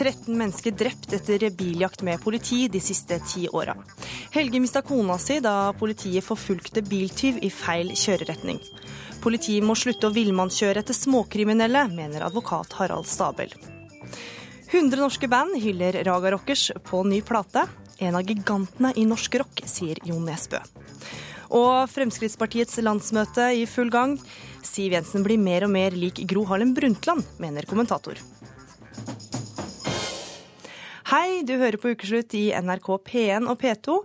13 mennesker drept etter biljakt med politi de siste ti åra. Helge mista kona si da politiet forfulgte biltyv i feil kjøreretning. Politiet må slutte å villmannskjøre etter småkriminelle, mener advokat Harald Stabel. 100 norske band hyller Raga Rockers på ny plate. En av gigantene i norsk rock, sier Jon Nesbø. Og Fremskrittspartiets landsmøte i full gang. Siv Jensen blir mer og mer lik Gro Harlem Brundtland, mener kommentator. Hei, du hører på Ukeslutt i NRK P1 og P2.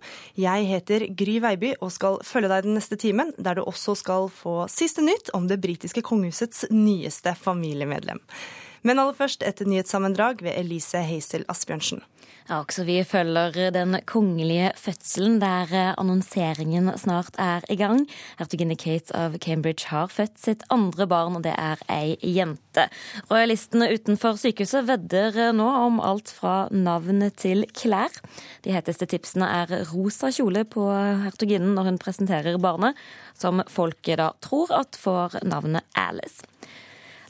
Jeg heter Gry Veiby og skal følge deg den neste timen, der du også skal få siste nytt om det britiske kongehusets nyeste familiemedlem. Men aller først et nyhetssammendrag ved Elise Heisel Asbjørnsen. Ja, også vi følger den kongelige fødselen, der eh, annonseringen snart er i gang. Hertuginne Kate av Cambridge har født sitt andre barn, og det er ei jente. Royalistene utenfor sykehuset vedder eh, nå om alt fra navn til klær. De heteste tipsene er rosa kjole på hertuginnen når hun presenterer barnet, som folket da tror at får navnet Alice.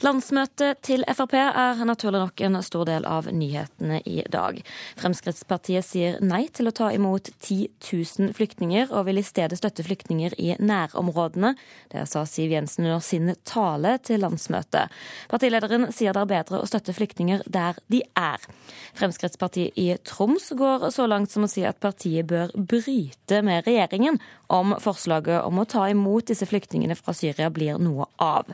Landsmøtet til Frp er naturlig nok en stor del av nyhetene i dag. Fremskrittspartiet sier nei til å ta imot 10 000 flyktninger, og vil i stedet støtte flyktninger i nærområdene. Det sa Siv Jensen under sin tale til landsmøtet. Partilederen sier det er bedre å støtte flyktninger der de er. Fremskrittspartiet i Troms går så langt som å si at partiet bør bryte med regjeringen om forslaget om å ta imot disse flyktningene fra Syria blir noe av.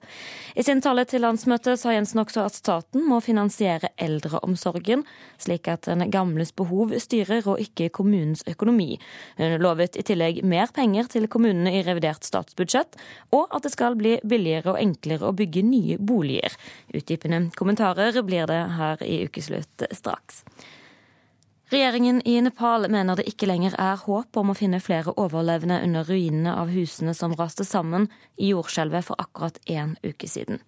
I sin tale til landsmøtet sa Jensen også at staten må finansiere eldreomsorgen, slik at den gamles behov styrer og ikke kommunens økonomi. Hun lovet i tillegg mer penger til kommunene i revidert statsbudsjett, og at det skal bli billigere og enklere å bygge nye boliger. Utdypende kommentarer blir det her i ukeslutt straks. Regjeringen i Nepal mener det ikke lenger er håp om å finne flere overlevende under ruinene av husene som raste sammen i jordskjelvet for akkurat én uke siden.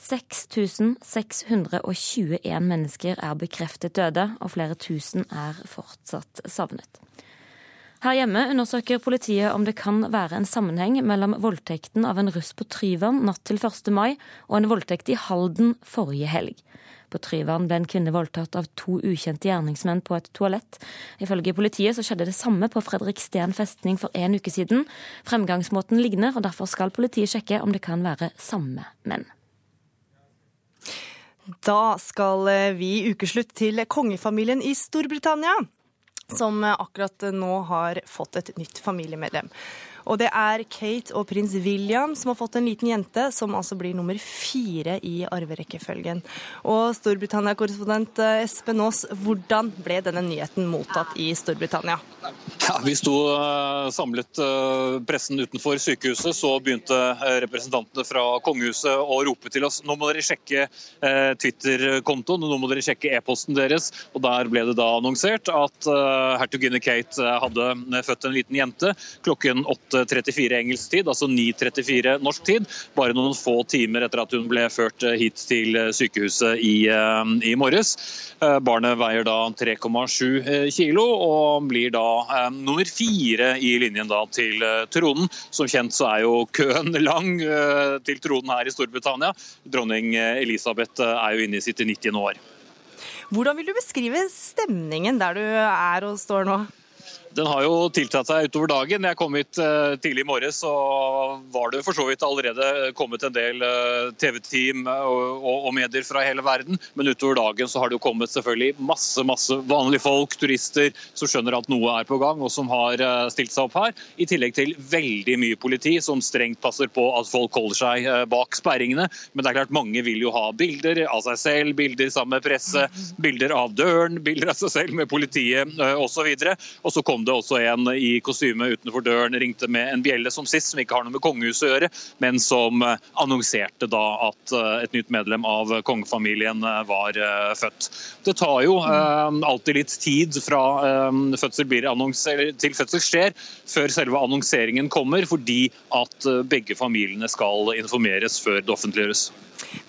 6621 mennesker er bekreftet døde, og flere tusen er fortsatt savnet. Her hjemme undersøker politiet om det kan være en sammenheng mellom voldtekten av en russ på Tryvann natt til 1. mai og en voldtekt i Halden forrige helg. På Tryvann ble en kvinne voldtatt av to ukjente gjerningsmenn på et toalett. Ifølge politiet så skjedde det samme på Fredriksten festning for en uke siden. Fremgangsmåten ligner, og derfor skal politiet sjekke om det kan være samme menn. Da skal eh, vi i ukeslutt til kongefamilien i Storbritannia, som eh, akkurat nå har fått et nytt familiemedlem. Og det er Kate og prins William som har fått en liten jente, som altså blir nummer fire i arverekkefølgen. Og Storbritannia-korrespondent eh, Espen Aas, hvordan ble denne nyheten mottatt i Storbritannia? Ja, vi sto eh, samlet eh, pressen utenfor sykehuset, så begynte representantene fra kongehuset å rope til oss nå må dere sjekke Twitter-kontoen, nå må dere sjekke e-posten deres. Og Der ble det da annonsert at hertuginne Kate hadde født en liten jente klokken åtte 8.34 engelsk tid, altså 9.34 norsk tid, bare noen få timer etter at hun ble ført eh, hit til eh, sykehuset i, eh, i morges. Barnet veier da 3,7 kilo og blir da nummer fire i linjen da til tronen. Som kjent så er jo køen lang til tronen her i Storbritannia. Dronning Elisabeth er jo inne i sitt 90. år. Hvordan vil du beskrive stemningen der du er og står nå? Den har jo tiltatt seg utover dagen. Jeg kom hit uh, tidlig i morges, så var det for så vidt allerede kommet en del uh, TV-team og, og, og, medier fra hele verden. Men utover dagen så har det jo kommet selvfølgelig masse masse vanlige folk, turister, som skjønner at noe er på gang og som har stilt seg opp her. I tillegg til veldig mye politi som strengt passer på at folk holder seg bak sperringene. Men det er klart mange vil jo ha bilder av seg selv, bilder sammen med presse, bilder av døren, bilder av seg selv med politiet osv. Og så kom kom det også en i kostyme utenfor døren, ringte med en bjelle som sist, som ikke har noe med kongehuset å gjøre, men som eh, annonserte da at eh, et nytt medlem av kongefamilien eh, var født. Det tar jo alltid litt tid fra fødsel blir til fødsel skjer, før selve annonseringen kommer, fordi at begge familiene skal informeres før det offentliggjøres.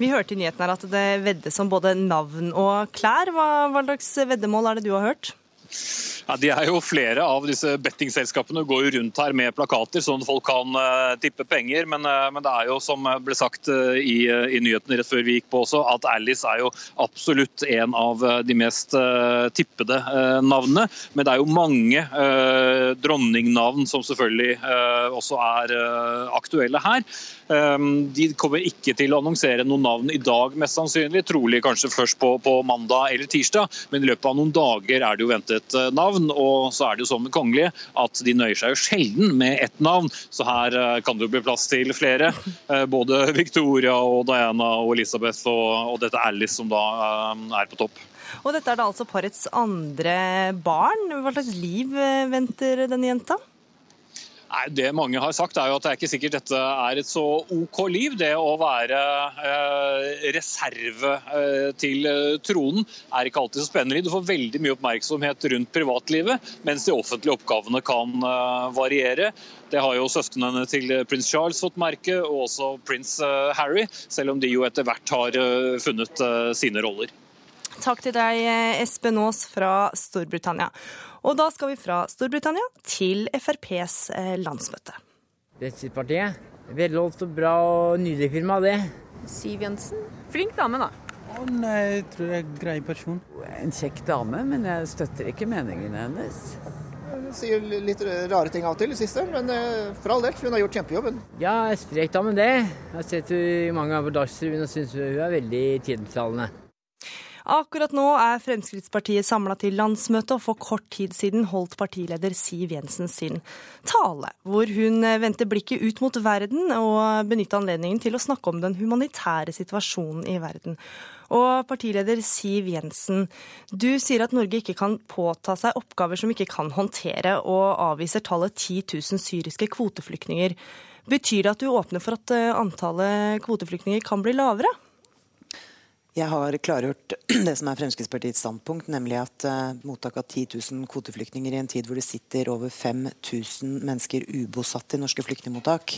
Vi hørte i nyheten her at det veddes om både navn og klær. Hva, hva slags veddemål er det du har hørt? Ja, de er jo Flere av disse bettingselskapene går jo rundt her med plakater, sånn at folk kan uh, tippe penger. Men, uh, men, det er jo som ble sagt uh, i, i, nyhetene rett før vi gikk på også, at Alice er jo absolutt en av de mest tippede navnene. Men det er jo mange dronningnavn som selvfølgelig også er aktuelle her. Um, de kommer ikke til å annonsere noen navn i dag, mest sannsynlig. Trolig kanskje først på, på mandag eller tirsdag, men i løpet av noen dager er det jo ventet navn. Og så er det jo sånn med kongelige at de nøyer seg jo sjelden med ett navn, så her eh, kan det jo bli plass til flere. Eh, både Victoria og Diana og Elisabeth og, og dette Alice som da eh, er på topp. Og dette er da altså parets andre barn. Hva slags liv venter denne jenta? Nei, Det mange har sagt er jo at det er ikke sikkert dette er et så OK liv. Det å være eh, reserve eh, til eh, tronen er ikke alltid så spennende. Du får veldig mye oppmerksomhet rundt privatlivet, mens de offentlige oppgavene kan eh, variere. Det har jo søsknene til prins Charles fått merke, og også prins eh, Harry, selv om de jo etter hvert har eh, funnet sine roller. Takk til deg, Espen Aas fra Storbritannia. Og da skal vi fra Storbritannia til FrPs eh, landsmøte. Fremskrittspartiet. Velholdt og bra og nydelig firma, det. Siv Jensen. Flink dame, da. Hun jeg tror jeg er en grei person. En kjekk dame, men jeg støtter ikke meningene hennes. Hun sier litt rare ting av og til i siste, men eh, for all del, hun har gjort kjempejobben. Ja, sprek dame, det. Jeg har sett henne i mange av Dagsrevyen og syns hun er veldig tiltalende. Akkurat nå er Fremskrittspartiet samla til landsmøte, og for kort tid siden holdt partileder Siv Jensen sin tale, hvor hun vendte blikket ut mot verden og benytta anledningen til å snakke om den humanitære situasjonen i verden. Og partileder Siv Jensen, du sier at Norge ikke kan påta seg oppgaver som ikke kan håndtere, og avviser tallet 10 000 syriske kvoteflyktninger. Betyr det at du åpner for at eh, antallet kvoteflyktninger kan bli lavere? Jeg har klargjort det som er Fremskrittspartiets standpunkt, nemlig at uh, mottak av 10 000 kvoteflyktninger i en tid hvor det sitter over 5000 mennesker ubosatt i norske flyktningmottak,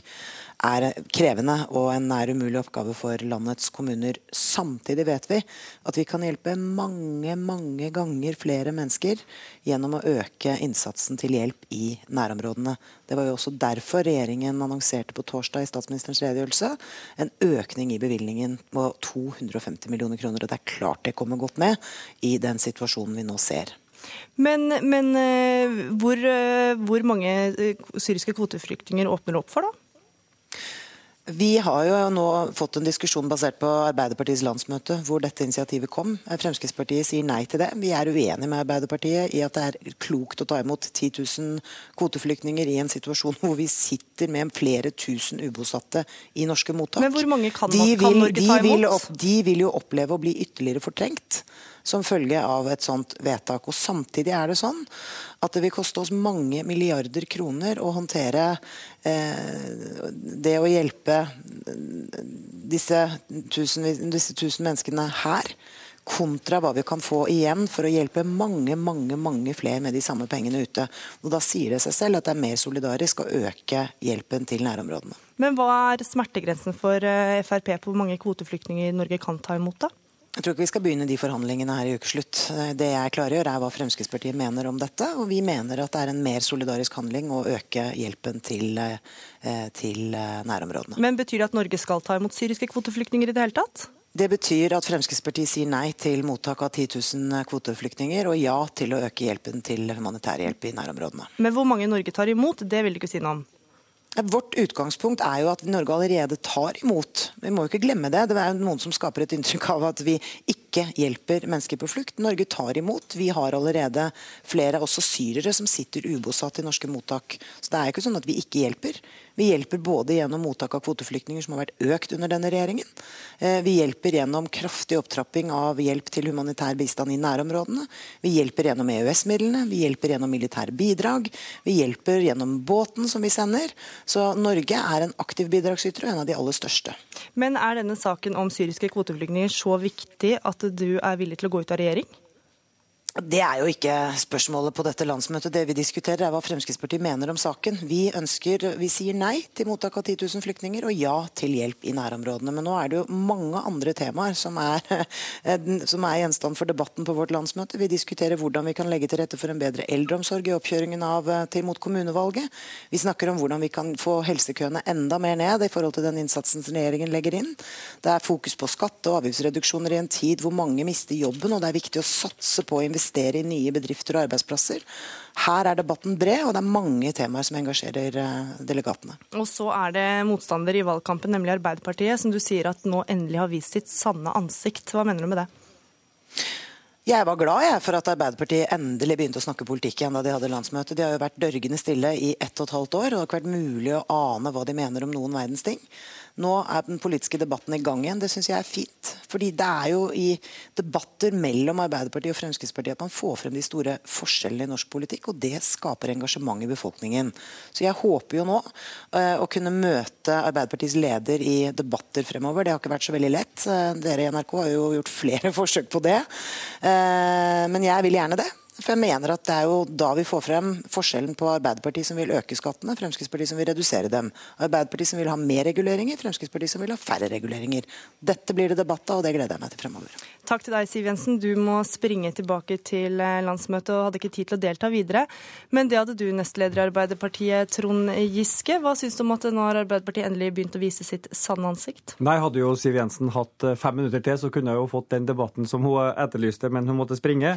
er krevende og en nær umulig oppgave for landets kommuner. Samtidig vet vi at vi kan hjelpe mange, mange ganger flere mennesker gjennom å øke innsatsen til hjelp i nærområdene. Det var jo også derfor regjeringen annonserte på torsdag i statsministerens redegjørelse en økning i bevilgningen på 250 millioner kroner. Og det er klart det kommer godt med i den situasjonen vi nå ser. Men, men eh, hvor, eh, hvor mange eh, syriske kvoteflyktninger åpner opp for, da? Vi har jo nå fått en diskusjon basert på Arbeiderpartiets landsmøte, hvor dette initiativet kom. Fremskrittspartiet sier nei til det. Vi er uenige med Arbeiderpartiet i at det er klokt å ta imot 10 000 kvoteflyktninger i en situasjon hvor vi sitter med flere tusen ubosatte i norske mottak. Men hvor mange kan, de vil, kan Norge ta imot? De vil, de vil jo oppleve å bli ytterligere fortrengt som følge av et sånt vedtak. Og Samtidig er det sånn at det vil koste oss mange milliarder kroner å håndtere eh, det å hjelpe disse tusen, disse tusen menneskene her kontra hva vi kan få igjen for å hjelpe mange mange, mange flere med de samme pengene ute. Og Da sier det seg selv at det er mer solidarisk å øke hjelpen til nærområdene. Men hva er smertegrensen for eh, Frp på hvor mange kvoteflyktninger Norge kan ta imot? da? Jeg tror ikke vi skal begynne de forhandlingene her i ukeslutt. Det jeg klargjør, er hva Fremskrittspartiet mener om dette. Og vi mener at det er en mer solidarisk handling å øke hjelpen til, eh, til eh, nærområdene. Men betyr det at Norge skal ta imot syriske kvoteflyktninger i det hele tatt? Det betyr at Fremskrittspartiet sier nei til mottak av 10 000 kvoteflyktninger, og ja til å øke hjelpen til humanitær hjelp i nærområdene. Men hvor mange Norge tar imot, det vil du ikke si noe om? Vårt utgangspunkt er jo at Norge allerede tar imot. Vi må jo ikke glemme det. Det er noen som skaper et inntrykk av at vi ikke hjelper mennesker på flukt. Norge tar imot. Vi har allerede flere også syrere som sitter ubosatt i norske mottak. Så det er jo ikke sånn at vi ikke hjelper. Vi hjelper både gjennom mottak av kvoteflyktninger, som har vært økt under denne regjeringen. Eh, vi hjelper gjennom kraftig opptrapping av hjelp til humanitær bistand i nærområdene. Vi hjelper gjennom EØS-midlene, vi hjelper gjennom militære bidrag. Vi hjelper gjennom båten som vi sender. Så Norge er en aktiv bidragsyter og en av de aller største. Men er denne saken om syriske kvoteflyktninger så viktig at du er villig til å gå ut av regjering? Det er jo ikke spørsmålet på dette landsmøtet. Det vi diskuterer er hva Fremskrittspartiet mener om saken. Vi, ønsker, vi sier nei til mottak av 10 000 flyktninger og ja til hjelp i nærområdene. Men nå er det jo mange andre temaer som er, som er gjenstand for debatten på vårt landsmøte. Vi diskuterer hvordan vi kan legge til rette for en bedre eldreomsorg i oppkjøringen av, til mot kommunevalget. Vi snakker om hvordan vi kan få helsekøene enda mer ned i forhold til den innsatsen som regjeringen legger inn. Det er fokus på skatte- og avgiftsreduksjoner i en tid hvor mange mister jobben, og det er viktig å satse på å investere i nye bedrifter og arbeidsplasser. Her er debatten bred, og det er mange temaer som engasjerer eh, delegatene. Og så er det motstander i valgkampen, nemlig Arbeiderpartiet, som du sier at nå endelig har vist sitt sanne ansikt. Hva mener du med det? Jeg var glad jeg, for at Arbeiderpartiet endelig begynte å snakke politikk igjen da de hadde landsmøte. De har jo vært dørgende stille i ett og et halvt år, og det har ikke vært mulig å ane hva de mener om noen verdens ting. Nå er den politiske debatten i gang igjen. Det syns jeg er fint. Fordi det er jo i debatter mellom Arbeiderpartiet og Fremskrittspartiet at man får frem de store forskjellene i norsk politikk, og det skaper engasjement i befolkningen. Så jeg håper jo nå uh, å kunne møte Arbeiderpartiets leder i debatter fremover. Det har ikke vært så veldig lett. Uh, dere i NRK har jo gjort flere forsøk på det. Uh, men jeg vil gjerne det. For jeg mener at Det er jo da vi får frem forskjellen på Arbeiderpartiet som vil øke skattene, Fremskrittspartiet som vil redusere dem. Arbeiderpartiet som vil ha mer reguleringer, Fremskrittspartiet som vil ha færre reguleringer. Dette blir det debatt av, og det gleder jeg meg til fremover. Takk til deg, Siv Jensen. Du må springe tilbake til eh, landsmøtet og hadde ikke tid til å delta videre. Men det hadde du, nestleder i Arbeiderpartiet, Trond Giske. Hva syns du om at nå har Arbeiderpartiet endelig begynt å vise sitt sanne ansikt? Nei, hadde jo Siv Jensen hatt eh, fem minutter til, så kunne jeg jo fått den debatten som hun etterlyste, men hun måtte springe.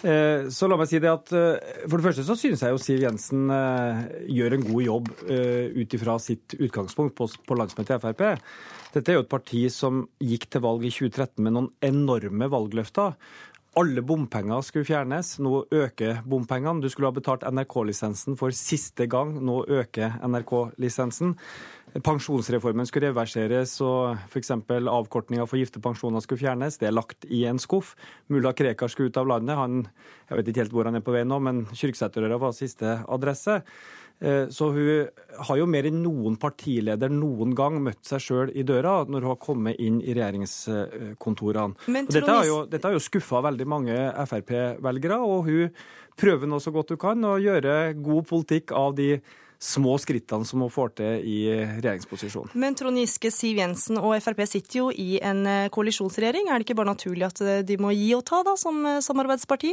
Eh, så la meg si det at for det første så synes jeg jo Siv Jensen gjør en god jobb ut ifra sitt utgangspunkt på landsmøtet i Frp. Dette er jo et parti som gikk til valg i 2013 med noen enorme valgløfter. Alle bompenger skulle fjernes, nå øker bompengene. Du skulle ha betalt NRK-lisensen for siste gang, nå øker NRK-lisensen. Pensjonsreformen skulle reverseres, og f.eks. avkortninga for gifte pensjoner skulle fjernes. Det er lagt i en skuff. Mulla Krekar skulle ut av landet. Han, jeg vet ikke helt hvor han er på vei nå, men Kyrksæterøra var siste adresse. Eh, så hun har jo mer enn noen partileder noen gang møtt seg sjøl i døra når hun har kommet inn i regjeringskontorene. Og dette har jo, dette har jo skuffa veldig mange Frp-velgere, og hun prøver nå så godt hun kan å gjøre god politikk av de små skrittene som hun får til i regjeringsposisjon. Men Trond Giske, Siv Jensen og Frp sitter jo i en eh, koalisjonsregjering. Er det ikke bare naturlig at eh, de må gi og ta da, som eh, samarbeidsparti?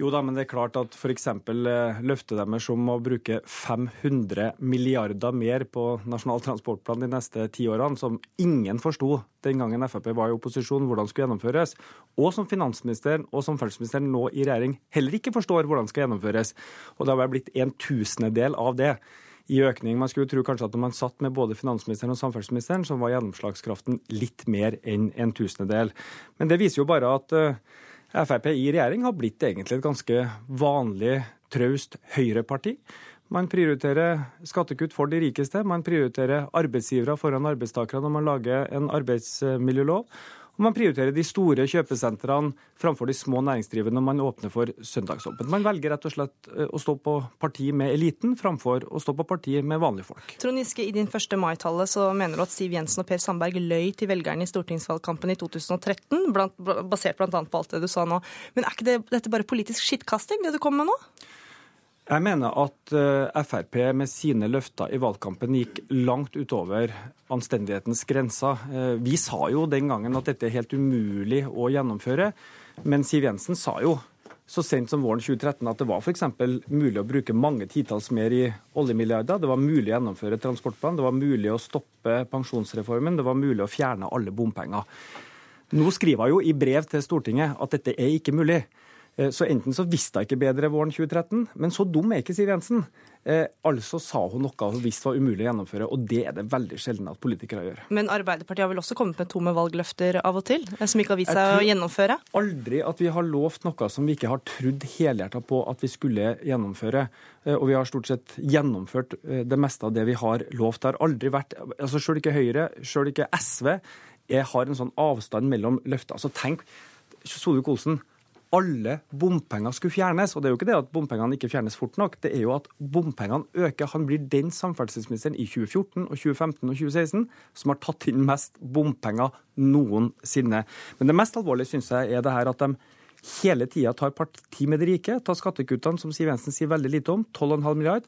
Jo da, men det er klart at f.eks. løftet deres om å bruke 500 milliarder mer på Nasjonal transportplan de neste ti årene, som ingen forsto den gangen Frp var i opposisjon, hvordan skulle gjennomføres, og som finansministeren og samferdselsministeren nå i regjering heller ikke forstår hvordan skal gjennomføres. Og det har bare blitt en tusendedel av det i økning. Man skulle tro kanskje at når man satt med både finansministeren og samferdselsministeren, så var gjennomslagskraften litt mer enn en tusendedel. Men det viser jo bare at uh, Frp i regjering har blitt egentlig et ganske vanlig, traust høyreparti. Man prioriterer skattekutt for de rikeste, man prioriterer arbeidsgivere foran arbeidstakere når man lager en arbeidsmiljølov. Og man prioriterer de store kjøpesentrene framfor de små næringsdrivende når man åpner for søndagsåpent. Man velger rett og slett eh, å stå på parti med eliten framfor å stå på parti med vanlige folk. Trond Giske, i din første mai-tale så mener du at Siv Jensen og Per Sandberg løy til velgerne i stortingsvalgkampen i 2013, blant, basert bl.a. på alt det du sa nå. Men er ikke det, dette bare politisk skittkasting, det du kommer med nå? Jeg mener at eh, Frp med sine løfter i valgkampen gikk langt utover anstendighetens grenser. Eh, vi sa jo den gangen at dette er helt umulig å gjennomføre, men Siv Jensen sa jo så sent som våren 2013 at det var f.eks. mulig å bruke mange titalls mer i oljemilliarder. Det var mulig å gjennomføre transportplan, det var mulig å stoppe pensjonsreformen, det var mulig å fjerne alle bompenger. Nå skriver hun jo i brev til Stortinget at dette er ikke mulig. Eh, så enten så visste hun ikke bedre våren 2013, men så dum er ikke Siv Jensen. Eh, altså sa hun noe hun visste var umulig å gjennomføre, og det er det veldig sjelden at politikere gjør. Men Arbeiderpartiet har vel også kommet med tomme valgløfter av og til, eh, som ikke har vist seg å gjennomføre? Aldri at vi har lovt noe som vi ikke har trodd helhjerta på at vi skulle gjennomføre. Og vi har stort sett gjennomført det meste av det vi har lovt. Det har aldri vært altså Sjøl ikke Høyre, sjøl ikke SV, jeg har en sånn avstand mellom løfter. Altså tenk, Solvik-Olsen alle bompenger skulle fjernes. Og det er jo ikke det at bompengene ikke fjernes fort nok, det er jo at bompengene øker. Han blir den samferdselsministeren i 2014 og 2015 og 2016 som har tatt inn mest bompenger noensinne. Men det mest alvorlige syns jeg er det her at de hele tida tar parti med de rike, tar skattekuttene, som Siv Jensen sier veldig lite om, 12,5 milliard.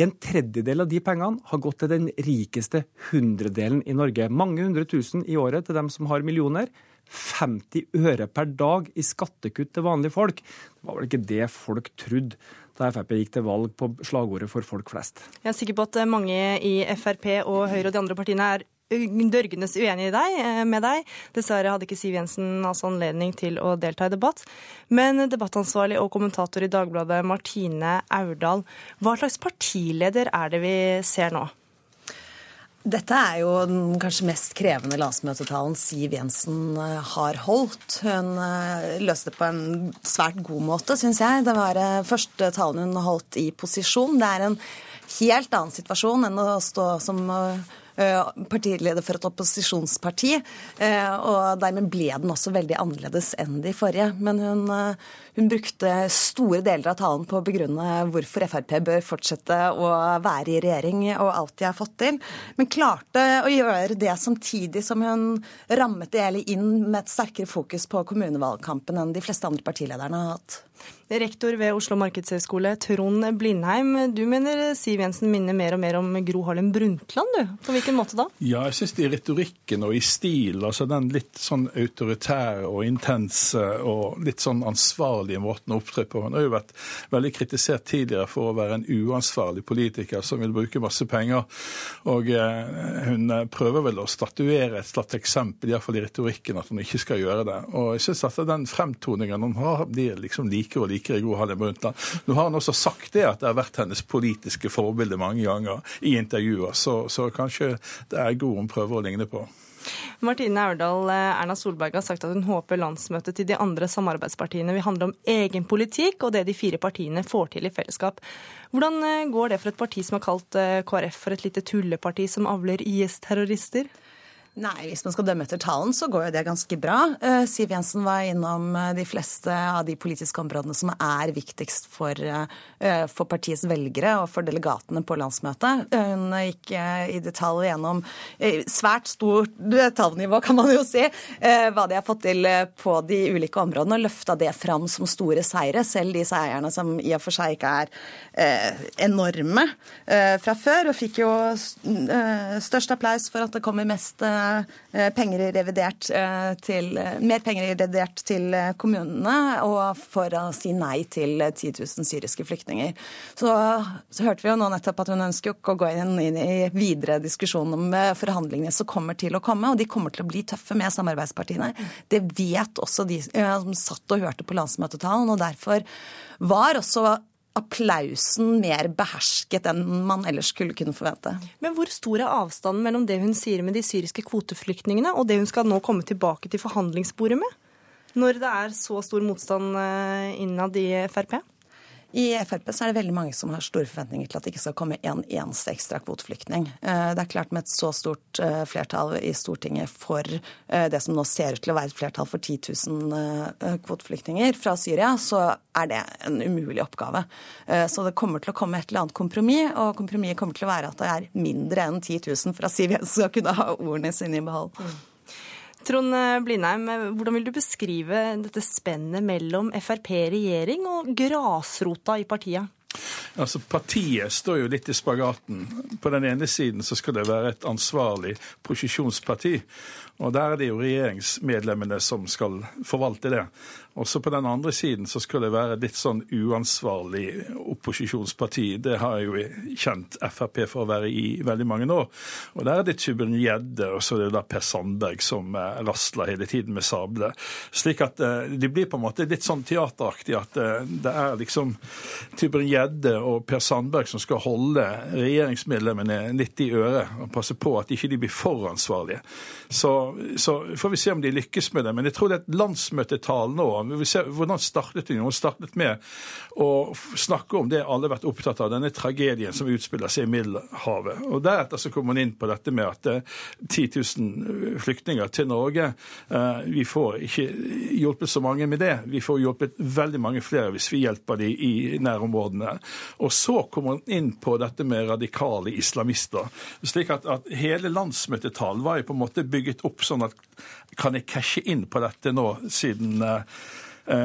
En tredjedel av de pengene har gått til den rikeste hundredelen i Norge. Mange hundre tusen i året til dem som har millioner. 50 øre per dag i skattekutt til vanlige folk. Det var vel ikke det folk trodde da Frp gikk til valg på slagordet for folk flest. Jeg er sikker på at mange i Frp og Høyre og de andre partiene er dørgende uenig eh, med deg. Dessverre hadde ikke Siv Jensen altså anledning til å delta i debatt. Men debattansvarlig og kommentator i Dagbladet, Martine Aurdal, hva slags partileder er det vi ser nå? Dette er jo den kanskje mest krevende landsmøtetalen Siv Jensen eh, har holdt. Hun eh, løste det på en svært god måte, syns jeg. Det var første talen hun holdt i posisjon. Det er en helt annen situasjon enn å stå som Eh, partileder for et opposisjonsparti. Eh, og dermed ble den også veldig annerledes enn de forrige. Men hun, eh, hun brukte store deler av talen på å begrunne hvorfor Frp bør fortsette å være i regjering og alt de har fått til. Men klarte å gjøre det samtidig som hun rammet det hele inn med et sterkere fokus på kommunevalgkampen enn de fleste andre partilederne har hatt. Rektor ved Oslo markedshøgskole, Trond Blindheim. Du mener Siv Jensen minner mer og mer om Gro Harlem Brundtland, du. På hvilken måte da? Ja, jeg syns i retorikken og i stil, altså den litt sånn autoritære og intense og litt sånn ansvarlige måten å opptre på. Hun har jo vært veldig kritisert tidligere for å være en uansvarlig politiker som vil bruke masse penger. Og eh, hun prøver vel å statuere et slags eksempel, iallfall i retorikken, at hun ikke skal gjøre det. Og jeg syns at den fremtoningen hun har, blir liksom like og liker i Gro Harlem Brundtland. Nå har han også sagt det, at det har vært hennes politiske forbilde mange ganger i intervjuer, så, så kanskje det er Gro hun prøver å ligne på. Martine Aurdal, eh, Erna Solberg har sagt at hun håper landsmøtet til de andre samarbeidspartiene vil handle om egen politikk og det de fire partiene får til i fellesskap. Hvordan eh, går det for et parti som har kalt eh, KrF for et lite tulleparti som avler IS-terrorister? Nei, hvis man skal dømme etter talen, så går jo det ganske bra. Uh, Siv Jensen var innom uh, de fleste av de politiske områdene som er viktigst for, uh, for partiets velgere og for delegatene på landsmøtet. Hun gikk i detalj gjennom svært stort tallnivå, kan man jo si, hva de har fått til på de ulike områdene, og løfta det fram som store seire, selv de seierne som i og for seg ikke er enorme fra før, og fikk jo størst applaus for at det kommer mest Eh, penger i revidert eh, til, eh, mer penger i revidert til kommunene, og for å si nei til 10 000 syriske flyktninger. Så, så hørte vi jo nå nettopp at hun ønsker ikke å gå inn, inn i videre diskusjon om forhandlingene som kommer til å komme, og de kommer til å bli tøffe med samarbeidspartiene. Det vet også de som satt og hørte på landsmøtetalen, og derfor var også applausen mer behersket enn man ellers skulle kunne forvente. Men hvor stor er avstanden mellom det hun sier med de syriske kvoteflyktningene, og det hun skal nå komme tilbake til forhandlingsbordet med? Når det er så stor motstand eh, innad i Frp? I Frp så er det veldig mange som har store forventninger til at det ikke skal komme en eneste ekstra kvoteflyktning. Eh, det er klart Med et så stort eh, flertall i Stortinget for eh, det som nå ser ut til å være et flertall for 10 000 kvoteflyktninger fra Syria, så er det en umulig oppgave. Så det kommer til å komme et eller annet kompromiss, og kompromisset kommer til å være at det er mindre enn 10 000 fra Siv Jensen skal kunne ha ordene sine i behold. Trond Blindheim, hvordan vil du beskrive dette spennet mellom Frp regjering og grasrota i partiet? Altså, Partiet står jo litt i spagaten. På den ene siden så skal det være et ansvarlig posisjonsparti. Og der er det jo regjeringsmedlemmene som skal forvalte det. Også på den andre siden så skal det være litt sånn uansvarlig opposisjonsparti. Det har jeg jo kjent Frp for å være i veldig mange år. Og der er det Tybring-Gjedde og så er det da Per Sandberg som eh, rasler hele tiden med sable. Slik at eh, de blir på en måte litt sånn teateraktig at eh, det er liksom Tybring-Gjedde og Per Sandberg som skal holde regjeringsmedlemmene litt i øret og passe på at ikke de blir for ansvarlige. Så, så får vi se om de lykkes med det. Men jeg tror det er et landsmøtetall nå vi vil se hvordan startet hun? Hun startet med å snakke om det alle har vært opptatt av, denne tragedien som utspiller seg i Middelhavet. Og Deretter så kom hun inn på dette med at 10 eh, 000 flyktninger til Norge eh, Vi får ikke hjulpet så mange med det. Vi får hjulpet veldig mange flere hvis vi hjelper dem i nærområdene. Og så kom hun inn på dette med radikale islamister. slik at, at hele landsmøtetalen var jo på en måte bygget opp sånn at kan jeg cashe inn på dette nå, siden uh, Eh,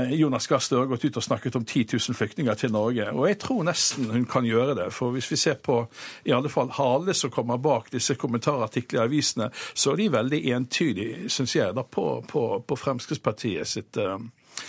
Jonas Gahr Støre gått ut og snakket om 10 000 flyktninger til Norge. Og jeg tror nesten hun kan gjøre det. For hvis vi ser på i alle fall Hale som kommer bak disse kommentarartiklene i avisene, så er de veldig entydige, syns jeg, da, på, på, på Fremskrittspartiet sitt, uh,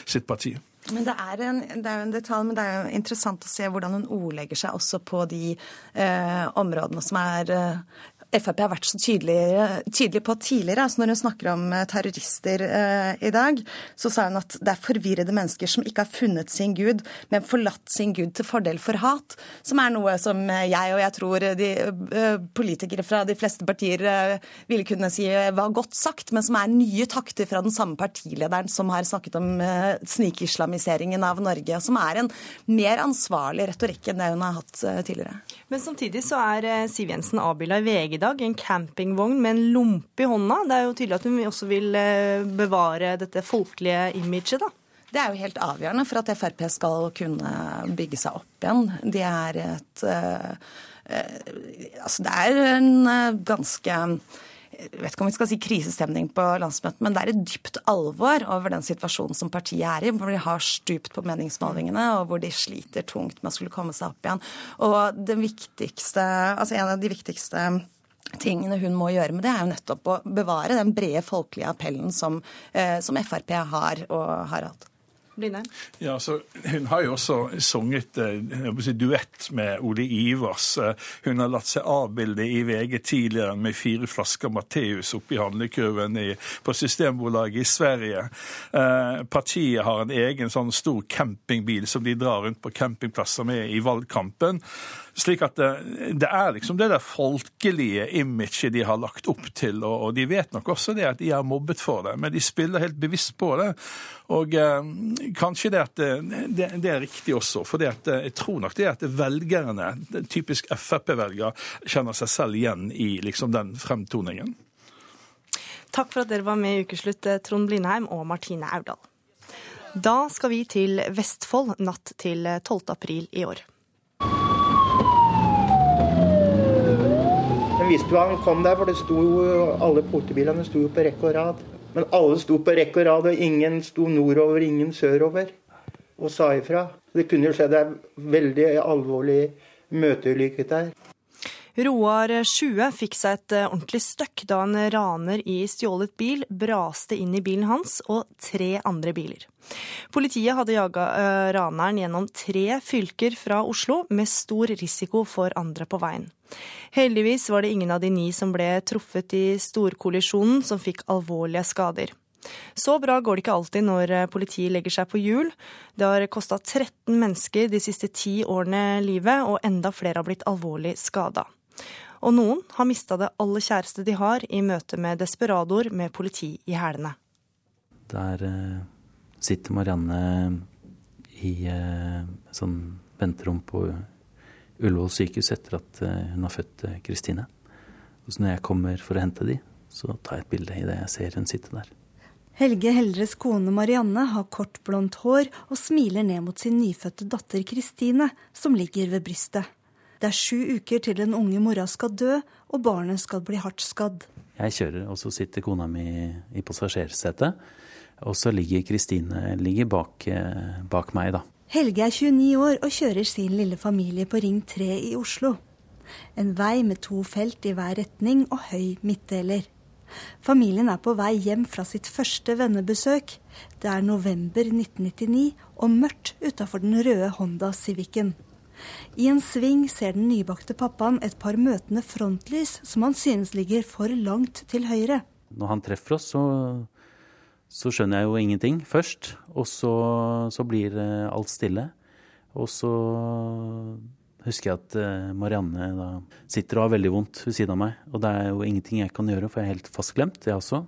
sitt parti. Men det er, en, det er, jo en detalj, men det er jo interessant å se hvordan hun ordlegger seg også på de eh, områdene som er eh, Frp har vært så tydelig, på tidligere. altså Når hun snakker om eh, terrorister eh, i dag, så sa hun at det er forvirrede mennesker som ikke har funnet sin gud, men forlatt sin gud til fordel for hat. Som er noe som jeg og jeg tror de eh, politikere fra de fleste partier eh, ville kunne si var godt sagt, men som er nye takter fra den samme partilederen som har snakket om eh, snikislamiseringen av Norge. Som er en mer ansvarlig retorikk enn det hun har hatt eh, tidligere. Men samtidig så er Siv Jensen avbilda i VG i dag, en campingvogn med en lompe i hånda. Det er jo tydelig at hun også vil eh, bevare dette folkelige imaget, da. Det er jo helt avgjørende for at Frp skal kunne bygge seg opp igjen. De er et uh, uh, Altså, det er en ganske jeg vet ikke om vi skal si krisestemning på landsmøtet, men det er et dypt alvor over den situasjonen som partiet er i, hvor de har stupt på meningsmålingene, og hvor de sliter tungt med å skulle komme seg opp igjen. Og det viktigste, altså en av de viktigste tingene hun må gjøre med det, er jo nettopp å bevare den brede folkelige appellen som, eh, som Frp har og har hatt. Ja, så Hun har jo også sunget eh, si, duett med Ole Ivers. Eh, hun har latt seg avbilde i VG tidligere med fire flasker Matteus oppi handlekurven i, på Systembolaget i Sverige. Eh, partiet har en egen sånn stor campingbil som de drar rundt på campingplasser med i valgkampen. Slik at det, det, er liksom det der folkelige imaget de har lagt opp til, og, de vet nok også det at de er mobbet for det, men de spiller helt bevisst på det. Og eh, kanskje det at det, det, er riktig også, for jeg tror nok det at velgerne, typisk Frp-velger, kjenner seg selv igjen i liksom den fremtoningen. Takk for at dere var med i Ukeslutt, Trond Blindheim og Martine Aurdal. Da skal vi til Vestfold natt til 12. april i år. Visste jo han kom der, for det sto alle politibilene sto jo på rekke og rad. Men alle sto på rekke og rad, og ingen sto nordover, ingen sørover og sa ifra. Det kunne jo skjedd ei veldig alvorlig møteulykke der. Roar 20 fikk seg et eh, ordentlig støkk da en raner i stjålet bil braste inn i bilen hans og tre andre biler. Politiet hadde jaga eh, raneren gjennom tre fylker fra Oslo, med stor risiko for andre på veien. Heldigvis var det ingen av de ni som ble truffet i storkollisjonen som fikk alvorlige skader. Så bra går det ikke alltid når eh, politiet legger seg på hjul. Det har kosta 13 mennesker de siste ti årene livet, og enda flere har blitt alvorlig skada. Og noen har mista det aller kjæreste de har, i møte med desperadoer med politi i hælene. Der uh, sitter Marianne i uh, sånn venterom på Ullevål sykehus etter at uh, hun har født Kristine. Og så når jeg kommer for å hente de, så tar jeg et bilde idet jeg ser hun sitte der. Helge Heldres kone Marianne har kort, blondt hår og smiler ned mot sin nyfødte datter Kristine, som ligger ved brystet. Det er sju uker til den unge mora skal dø, og barnet skal bli hardt skadd. Jeg kjører, og så sitter kona mi i passasjersetet. Og så ligger Kristine bak, eh, bak meg, da. Helge er 29 år og kjører sin lille familie på Ring 3 i Oslo. En vei med to felt i hver retning og høy midtdeler. Familien er på vei hjem fra sitt første vennebesøk. Det er november 1999 og mørkt utafor den røde Honda Civicen. I en sving ser den nybakte pappaen et par møtende frontlys som han synes ligger for langt til høyre. Når han treffer oss, så, så skjønner jeg jo ingenting først. Og så, så blir alt stille. Og så husker jeg at eh, Marianne da sitter og har veldig vondt ved siden av meg. Og det er jo ingenting jeg kan gjøre, for jeg er helt fastglemt, jeg også.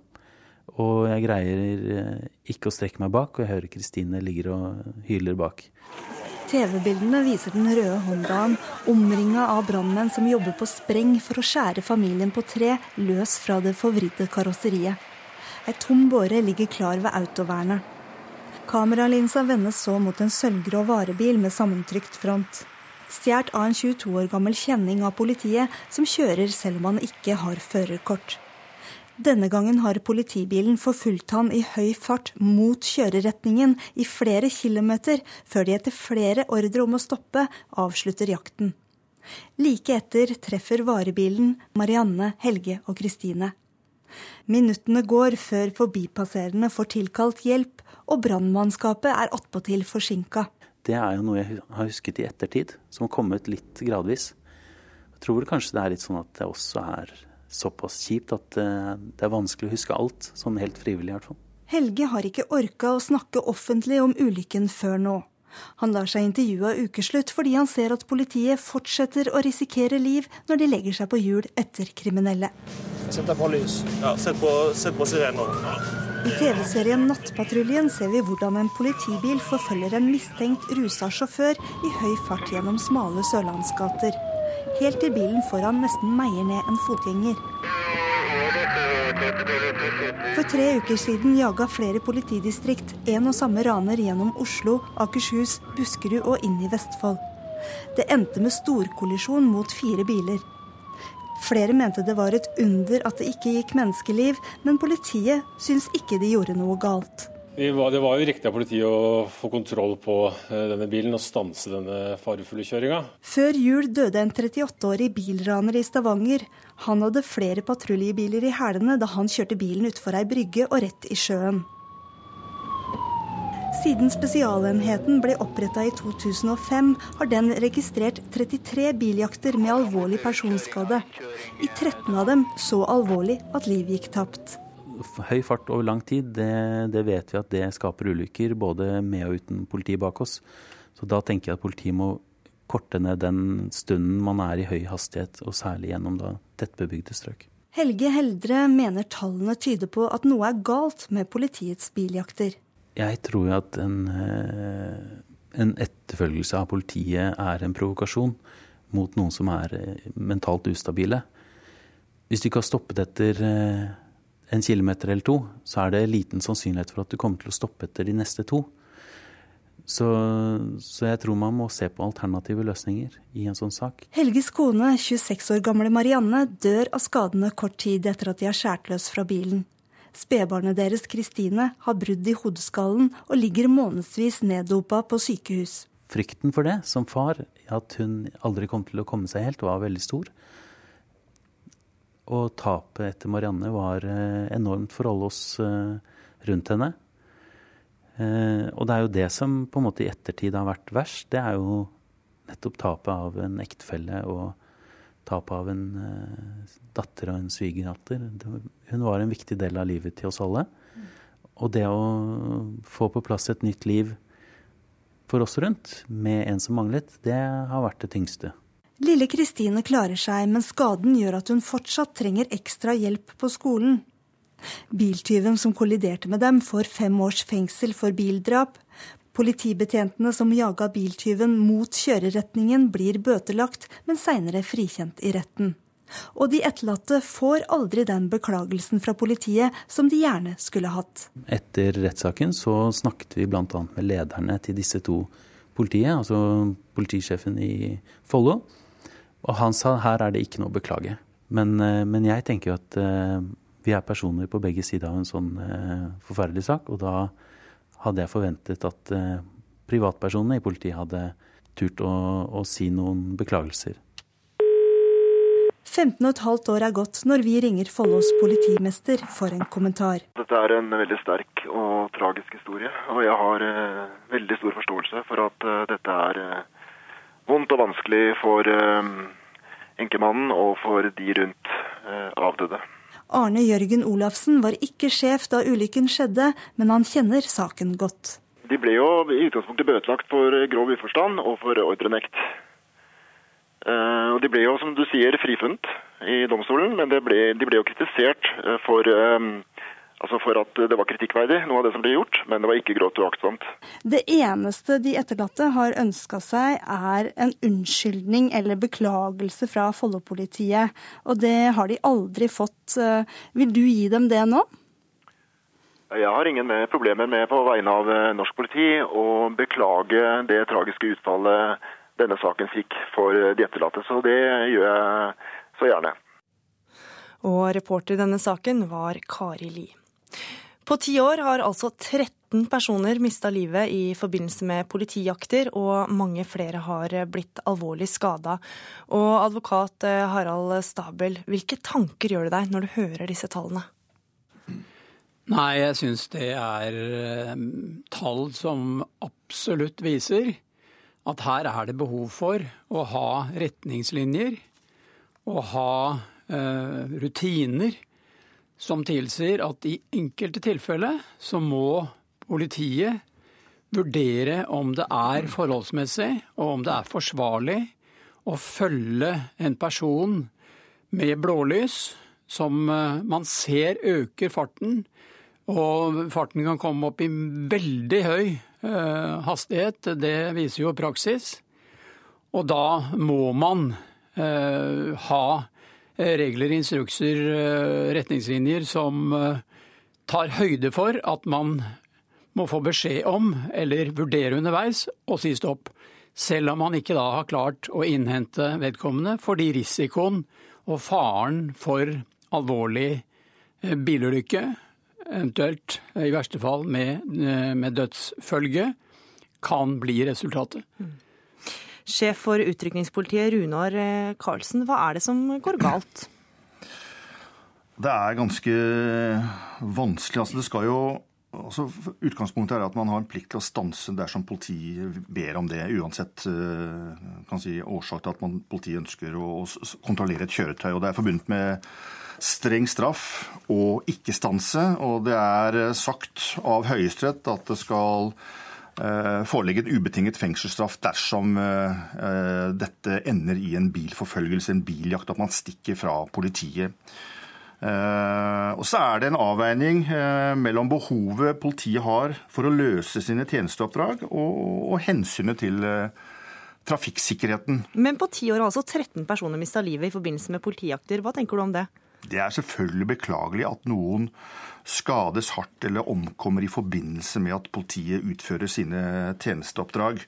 Og jeg greier eh, ikke å strekke meg bak, og jeg hører Kristine ligger og hyler bak. TV-bildene viser den røde Hondaen omringa av brannmenn som jobber på spreng for å skjære familien på tre løs fra det forvridde karosseriet. Ei tom båre ligger klar ved autovernet. Kameralinsa vendes så mot en sølvgrå varebil med sammentrykt front. Stjålet av en 22 år gammel kjenning av politiet, som kjører selv om han ikke har førerkort. Denne gangen har politibilen forfulgt han i høy fart mot kjøreretningen i flere kilometer, før de etter flere ordre om å stoppe avslutter jakten. Like etter treffer varebilen Marianne, Helge og Kristine. Minuttene går før forbipasserende får tilkalt hjelp, og brannmannskapet er attpåtil forsinka. Det er jo noe jeg har husket i ettertid, som har kommet litt gradvis. Jeg tror kanskje det er litt sånn at det også er såpass kjipt at eh, det er vanskelig å huske alt, sånn helt frivillig i hvert fall. Helge har ikke orka å snakke offentlig om ulykken før nå. Han lar seg intervjue av ukeslutt fordi han ser at politiet fortsetter å risikere liv når de legger seg på hjul etter kriminelle. Sett på lys. Ja, sett på, sett på sirener. I TV-serien Nattpatruljen ser vi hvordan en politibil forfølger en mistenkt rusa sjåfør i høy fart gjennom smale sørlandsgater. Helt til bilen foran nesten meier ned en fotgjenger. For tre uker siden jaga flere politidistrikt en og samme raner gjennom Oslo, Akershus, Buskerud og inn i Vestfold. Det endte med storkollisjon mot fire biler. Flere mente det var et under at det ikke gikk menneskeliv, men politiet syns ikke de gjorde noe galt. Det var, jo riktig av politiet å få kontroll på eh, denne bilen og stanse denne farefulle kjøringa. Før jul døde en 38-årig bilraner i Stavanger. Han hadde flere patruljebiler i hælene da han kjørte bilen utfor ei brygge og rett i sjøen. Siden Spesialenheten ble oppretta i 2005, har den registrert 33 biljakter med alvorlig personskade. I 13 av dem så alvorlig at liv gikk tapt høy fart over lang tid, det, det, vet vi at det skaper ulykker både med og uten politi bak oss. Så da tenker jeg at politiet må korte ned den stunden man er i høy hastighet, og særlig gjennom da tettbebygde strøk. Helge Heldre mener tallene tyder på at noe er galt med politiets biljakter. Jeg tror at en, eh, en etterfølgelse av politiet er en provokasjon mot noen som er eh, mentalt ustabile. Hvis du ikke har stoppet etter eh, en kilometer eller to, så er det liten sannsynlighet for at du kommer til å stoppe etter de neste to. Så, så, jeg tror man må se på alternative løsninger i en sånn sak. Helges kone, 26 år gamle Marianne, dør av skadene kort tid etter at de er skåret løs fra bilen. Spedbarnet deres, Kristine, har brudd i hodeskallen og ligger månedsvis neddopa på sykehus. Frykten for det, som far, at hun aldri kom til å komme seg helt, var veldig stor. Og tapet etter Marianne var eh, enormt for alle oss eh, rundt henne. Eh, og det er jo det som på en måte i ettertid har vært verst. Det er jo nettopp tapet av en ektefelle og tapet av en datter og en svigerdatter. Hun var en viktig del av livet til oss alle. Og det å få på plass et nytt liv for oss rundt med en som manglet, det har vært det tyngste. Lille Kristine klarer seg, men skaden gjør at hun fortsatt trenger ekstra hjelp på skolen. Biltyven som kolliderte med dem, får fem års fengsel for bildrap. Politibetjentene som jaga biltyven mot kjøreretningen, blir bøtelagt, men seinere frikjent i retten. Og de etterlatte får aldri den beklagelsen fra politiet som de gjerne skulle hatt. Etter rettssaken så snakket vi bl.a. med lederne til disse to politiet, altså politisjefen i Follo og han sa her er det ikke noe å beklage. Men, eh, men jeg tenker jo at uh, vi er personer på begge sider av en sånn uh, forferdelig sak. Og da hadde jeg forventet at uh, privatpersonene i politiet hadde turt å, å si noen beklagelser. 15,5 år er gått når vi ringer Follos politimester for en kommentar. Dette er en veldig sterk og tragisk historie, og jeg har eh, veldig stor forståelse for at eh, dette er eh, vondt og vanskelig for eh, enkemannen og for de rundt eh, avdøde. Arne Jørgen Olafsen var ikke sjef da ulykken skjedde, men han kjenner saken godt. De ble jo i utgangspunktet bøtelagt for grov uforstand og for ordrenekt. Eh, og De ble jo, som du sier, frifunnet i domstolen, men ble, de ble jo kritisert for Altså for at det var kritikkverdig, noe av det som ble gjort, men det var ikke grovt uaktsomt. Det eneste de etterlatte har ønska seg, er en unnskyldning eller beklagelse fra Follo-politiet. Og det har de aldri fått. Vil du gi dem det nå? Jeg har ingen problemer med på vegne av eh, norsk politi å beklage det tragiske utfallet denne saken fikk for de etterlatte. Så det gjør jeg så gjerne. Og reporter i denne saken var Kari Li. På ti år har altså 13 personer mista livet i forbindelse med politijakter, og mange flere har blitt alvorlig skada. Og advokat eh, Harald Stabel, hvilke tanker gjør du deg når du hører disse tallene? Nei, jeg syns det er eh, tall som absolutt viser at her er det behov for å ha retningslinjer og ha uh, rutiner som tilsier at i enkelte tilfeller så må politiet vurdere om det er forholdsmessig og om det er forsvarlig å følge en person med blålys som eh, man ser øker farten, og farten kan komme opp i veldig høy eh, hastighet. Det viser jo praksis. Og da må man eh, ha regler, instrukser, eh, retningslinjer som eh, tar høyde for at man må få beskjed om eller vurdere underveis og si stopp. Selv om man ikke da har klart å innhente vedkommende fordi risikoen og faren for alvorlig bilulykke, eventuelt i verste fall med, med dødsfølge, kan bli resultatet. Sjef for utrykningspolitiet Runar eh, Karlsen, hva er det som går galt? Det er ganske vanskelig. Altså, det skal jo altså, utgangspunktet er at man har en plikt til å stanse dersom politiet ber om det, uansett eh, si, årsak til at man, politiet ønsker å kontrollere et kjøretøy. Og Det er forbundet med streng straff og ikke stanse. Og det er sagt av Høyesterett at det skal Eh, foreligge en ubetinget fengselsstraff dersom eh, eh, dette ender i en bilforfølgelse, en biljakt, at man stikker fra politiet. Og så er det en avveining mellom behovet politiet har for å løse sine tjenesteoppdrag, og hensynet til trafikksikkerheten. Men på ti år har altså 13 personer mista livet i forbindelse med politijakter. Hva tenker du om det? Det er selvfølgelig beklagelig at noen skades hardt eller omkommer i forbindelse med at politiet utfører sine tjenesteoppdrag.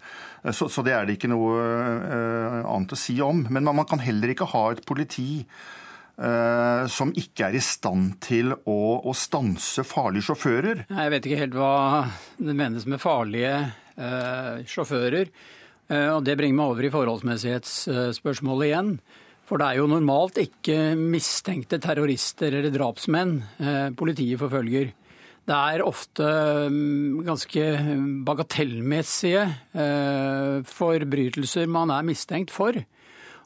Så, så det er det ikke noe uh, annet å si om. Men man, kan heller ikke ha et politi uh, som ikke er i stand til å, å, stanse farlige sjåfører. Jeg vet ikke helt hva det menes med farlige uh, sjåfører. Og Det bringer meg over i forholdsmessighetsspørsmålet igjen. For det er jo normalt ikke mistenkte terrorister eller drapsmenn eh, politiet forfølger. Det er ofte mm, ganske bagatellmessige eh, forbrytelser man er mistenkt for.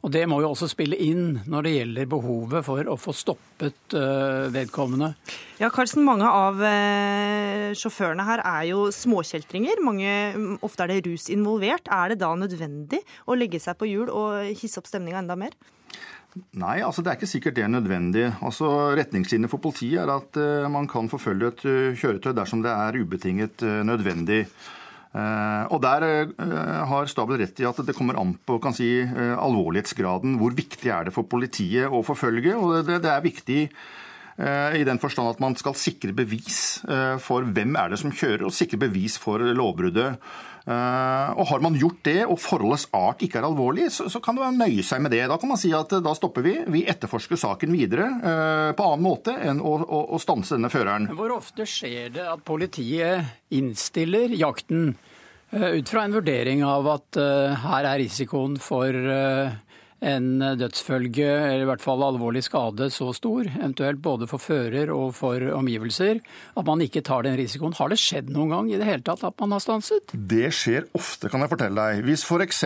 Og Det må jo også spille inn når det gjelder behovet for å få stoppet eh, vedkommende. Ja, Karlsen, Mange av sjåførene her er jo småkjeltringer. Mange, ofte er det rus involvert. Er det da nødvendig å legge seg på hjul og hisse opp stemninga enda mer? Nei, altså det er ikke sikkert det er nødvendig. Altså Retningslinjer for politiet er at uh, man kan forfølge et kjøretøy dersom det er ubetinget nødvendig. Og Der har Stabel rett i at det kommer an på kan si, alvorlighetsgraden. Hvor viktig er det for politiet å forfølge? og Det, det er viktig i den forstand at man skal sikre bevis for hvem er det som kjører, og sikre bevis for lovbruddet. Eh, og Har man gjort det, og forholdets art ikke er alvorlig, så, så kan man nøye seg med det. Da kan man si at eh, da stopper vi. Vi etterforsker saken videre uh, på annen måte enn å, stanse denne føreren. Hvor ofte skjer det at politiet innstiller jakten ut fra en vurdering av at her er risikoen for en dødsfølge, eller i hvert fall alvorlig skade, så stor, eventuelt både for fører og for omgivelser, at man ikke tar den risikoen. Har det skjedd noen gang i det hele tatt at man har stanset? Det skjer ofte, kan jeg fortelle deg. Hvis f.eks.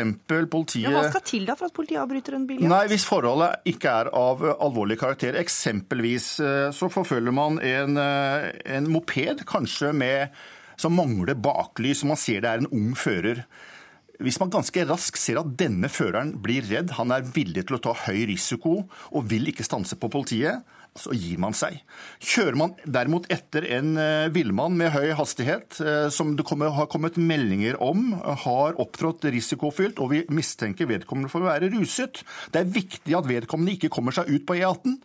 politiet ja, Hva skal til da for at politiet avbryter en biljakt? Nei, Hvis forholdet ikke er av alvorlig karakter. Eksempelvis eh, så forfølger man en, eh, en moped, kanskje med som mangler baklys, og man ser det er en ung fører. Hvis man ganske raskt ser at denne føreren blir redd, han er villig til å ta høy risiko og vil ikke stanse på politiet, så gir man seg. Kjører man derimot etter en uh, villmann med høy hastighet, uh, som det kommer, har kommet meldinger om har opptrådt risikofylt, og vi mistenker vedkommende for å være ruset Det er viktig at vedkommende ikke kommer seg ut på E18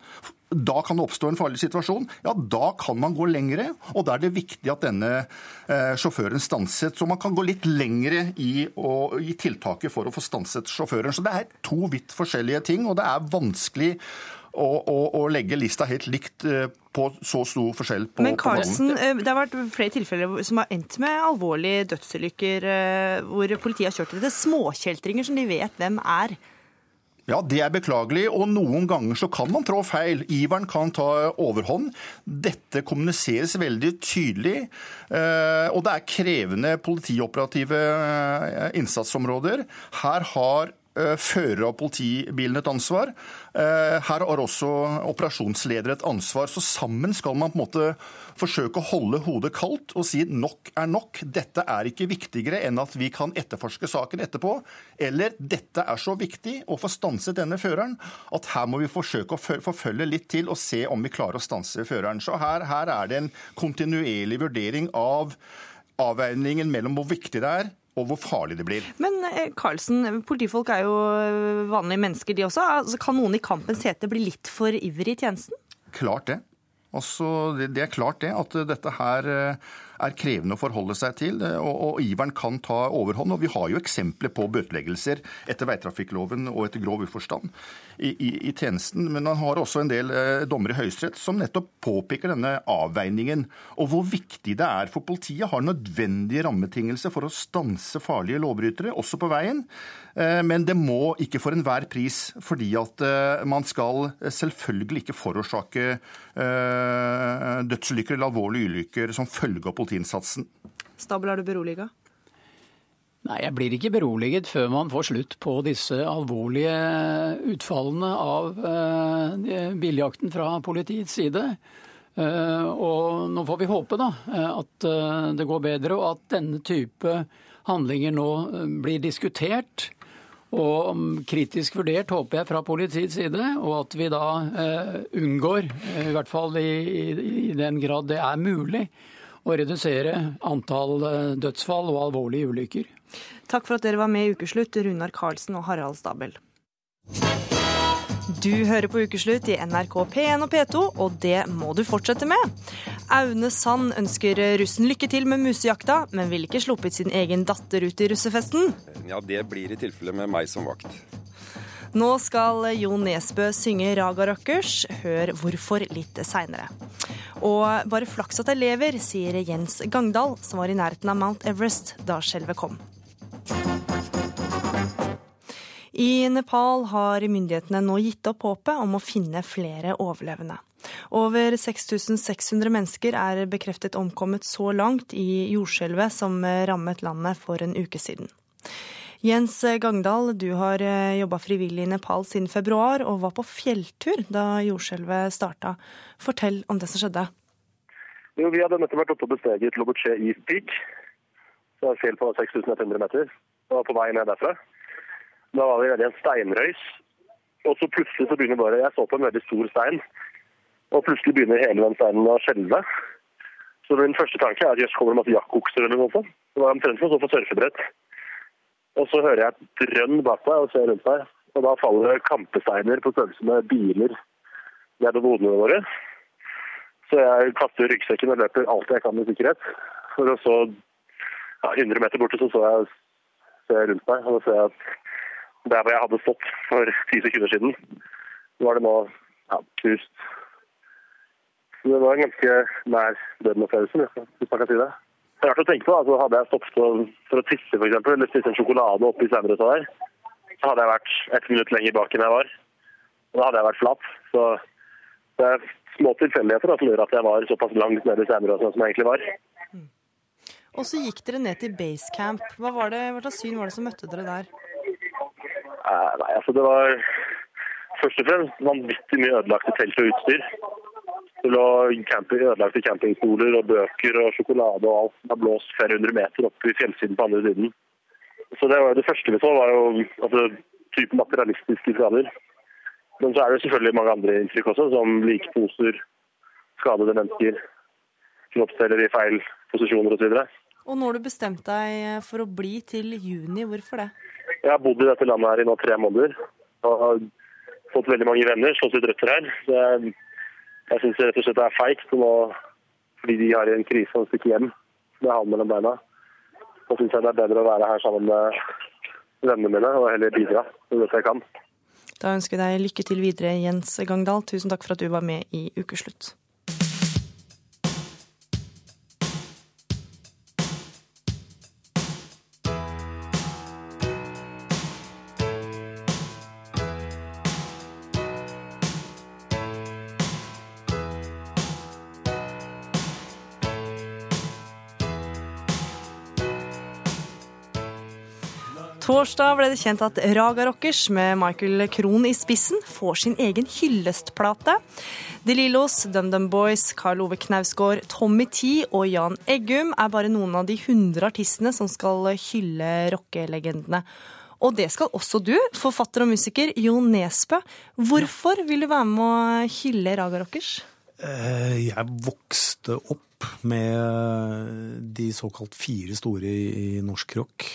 da kan det oppstå en farlig situasjon. Ja, da kan man gå lengre, og da er det viktig at denne eh, sjåføren stanset. Så man kan gå litt lengre i, å, i, tiltaket for å få stanset sjåføren. Så det er to vidt forskjellige ting, og det er vanskelig å, å, å legge lista helt likt eh, på så stor forskjell på Men. Karlsen, eh, det har vært flere tilfeller som har endt med alvorlige dødsulykker, hvor politiet har kjørt etter småkjeltringer som de vet hvem er. Ja, det er beklagelig, og noen ganger så kan man trå feil. Iveren kan ta overhånd. Dette kommuniseres veldig tydelig, eh, og det er krevende politioperative eh, innsatsområder. Her har fører av politibilen et ansvar. Eh, Her har også operasjonsleder et ansvar. Så sammen skal man på en måte forsøke å holde hodet kaldt og si nok er nok. Dette er ikke viktigere enn at vi kan etterforske saken etterpå. Eller dette er så viktig å få stanset denne føreren at her må vi forsøke å fø- forfølge litt til og se om vi klarer å stanse føreren. Så her, her er det en kontinuerlig vurdering av avveiningen mellom hvor viktig det er og hvor farlig det blir. Men eh, Karlsen, politifolk er jo eh, vanlige mennesker de også. Altså, kan noen i kampens hete bli litt for ivrig i tjenesten? Klart det. Altså, det, er klart det, at dette her eh, er krevende å forholde seg til, eh, og, og iveren kan ta overhånd. og Vi har jo eksempler på bøteleggelser etter veitrafikkloven og etter grov uforstand i, i, i tjenesten. Men han har også en del eh, dommere i Høyesterett som nettopp påpeker denne avveiningen, og hvor viktig det er for politiet har nødvendige rammebetingelser for å stanse farlige lovbrytere, også på veien. Eh, Men det må ikke for enhver pris, fordi at eh, man skal selvfølgelig ikke forårsake eh, dødsulykker eller alvorlige ulykker som følge av politiinnsatsen. Stabel, er du beroliga? Nei, jeg blir ikke beroliget før man får slutt på disse alvorlige utfallene av eh, biljakten fra politiets side. Eh, og nå får vi håpe da, at eh, det går bedre, og at denne type handlinger nå blir diskutert. Og mm, kritisk vurdert, håper jeg, fra politiets side, og at vi da eh, unngår, eh, i hvert fall i, i, i den grad det er mulig, å redusere antall eh, dødsfall og alvorlige ulykker. Takk for at dere var med i Ukeslutt, Runar Karlsen og Harald Stabel. Du hører på Ukeslutt i NRK P1 og P2, og det må du fortsette med. Aune Sand ønsker russen lykke til med musejakta, men vil ikke sluppet sin egen datter ut i russefesten. Ja, det blir i tilfelle med meg som vakt. Nå skal Jo Nesbø synge Raga Rockers. Hør hvorfor litt seinere. Og bare flaks at jeg lever, sier Jens Gangdal, som var i nærheten av Mount Everest da skjelvet kom. I Nepal har myndighetene nå gitt opp håpet om å finne flere overlevende. Over 6600 mennesker er bekreftet omkommet så langt i jordskjelvet som rammet landet for en uke siden. Jens Gangdal, du har jobba frivillig i Nepal siden februar og var på fjelltur da jordskjelvet starta. Fortell om det som skjedde. Jo, Vi hadde nettopp vært oppe og besteget Lobuche East Peak. Det er fjell på 6100 meter. Og var på vei ned derfra. Da var vi i en steinrøys. Og så plutselig så begynner bare Jeg så på en veldig stor stein. Og plutselig begynner hele den steinen å skjelve. Så min første tanke er at jøss, kommer det masse jakkokser eller noe sånt. Det var omtrent som å stå på surfebrett. Og så hører jeg et drønn bak meg og ser rundt meg. Og da faller kampesteiner på størrelse med biler nedover hodene våre. Så jeg kaster ryggsekken og løper alt jeg kan i sikkerhet. For så ja, 100 meter borte så så jeg, ser rundt meg, og da ser jeg at der hvor jeg hadde stått for 10 sekunder siden, nå var det nå ja, knust. Så det var en ganske nær døden-opplevelse, hvis man kan si det. Det er rart å tenke på, altså Hadde jeg stoppet for, å tisse for eksempel, eller spist en sjokolade oppi sauerøtta der, så hadde jeg vært et minutt lenger bak enn jeg var. Og da hadde jeg vært flat. Så det er små tilfeldigheter som gjør at jeg var såpass langt nede i sauerøtta som jeg egentlig var. Og så gikk dere ned til basecamp. Hva, hva slags syn var det som møtte dere der? Eh, Nei, altså det var først og fremst vanvittig mye ødelagte telt og utstyr. Det lå camping, ødelagte campingstoler og bøker og sjokolade og alt. Det har blåst flere hundre meter opp i fjellsiden på andre siden. Så det, var, det første vi så, var jo altså, typen materialistiske skader. Men så er det selvfølgelig mange andre inntrykk også, som likposer, skadede mennesker, kroppsdeler i feil posisjoner osv. Og når har du bestemte deg for å bli til juni. Hvorfor det? Jeg har bodd i dette landet her i nå tre måneder og har fått veldig mange venner, slått ut røtter her. Så jeg jeg syns rett og slett det er feigt fordi de har en krise og stikker hjem med halen mellom beina. Så syns jeg det er bedre å være her sammen med vennene mine og heller bidra med det jeg kan. Da ønsker vi deg lykke til videre, Jens Gangdal. Tusen takk for at du var med i Ukeslutt. Torsdag ble det kjent at Raga Rockers med Michael Krohn i spissen får sin egen hyllestplate. De Lillos, DumDum Boys, Karl Ove Knausgård, Tommy T og Jan Eggum er bare noen av de 100 artistene som skal hylle rockelegendene. Og det skal også du, forfatter og musiker Jo Nesbø. Hvorfor vil du være med å hylle Raga Rockers? Eh, jeg vokste opp med de såkalt fire store i norsk rock.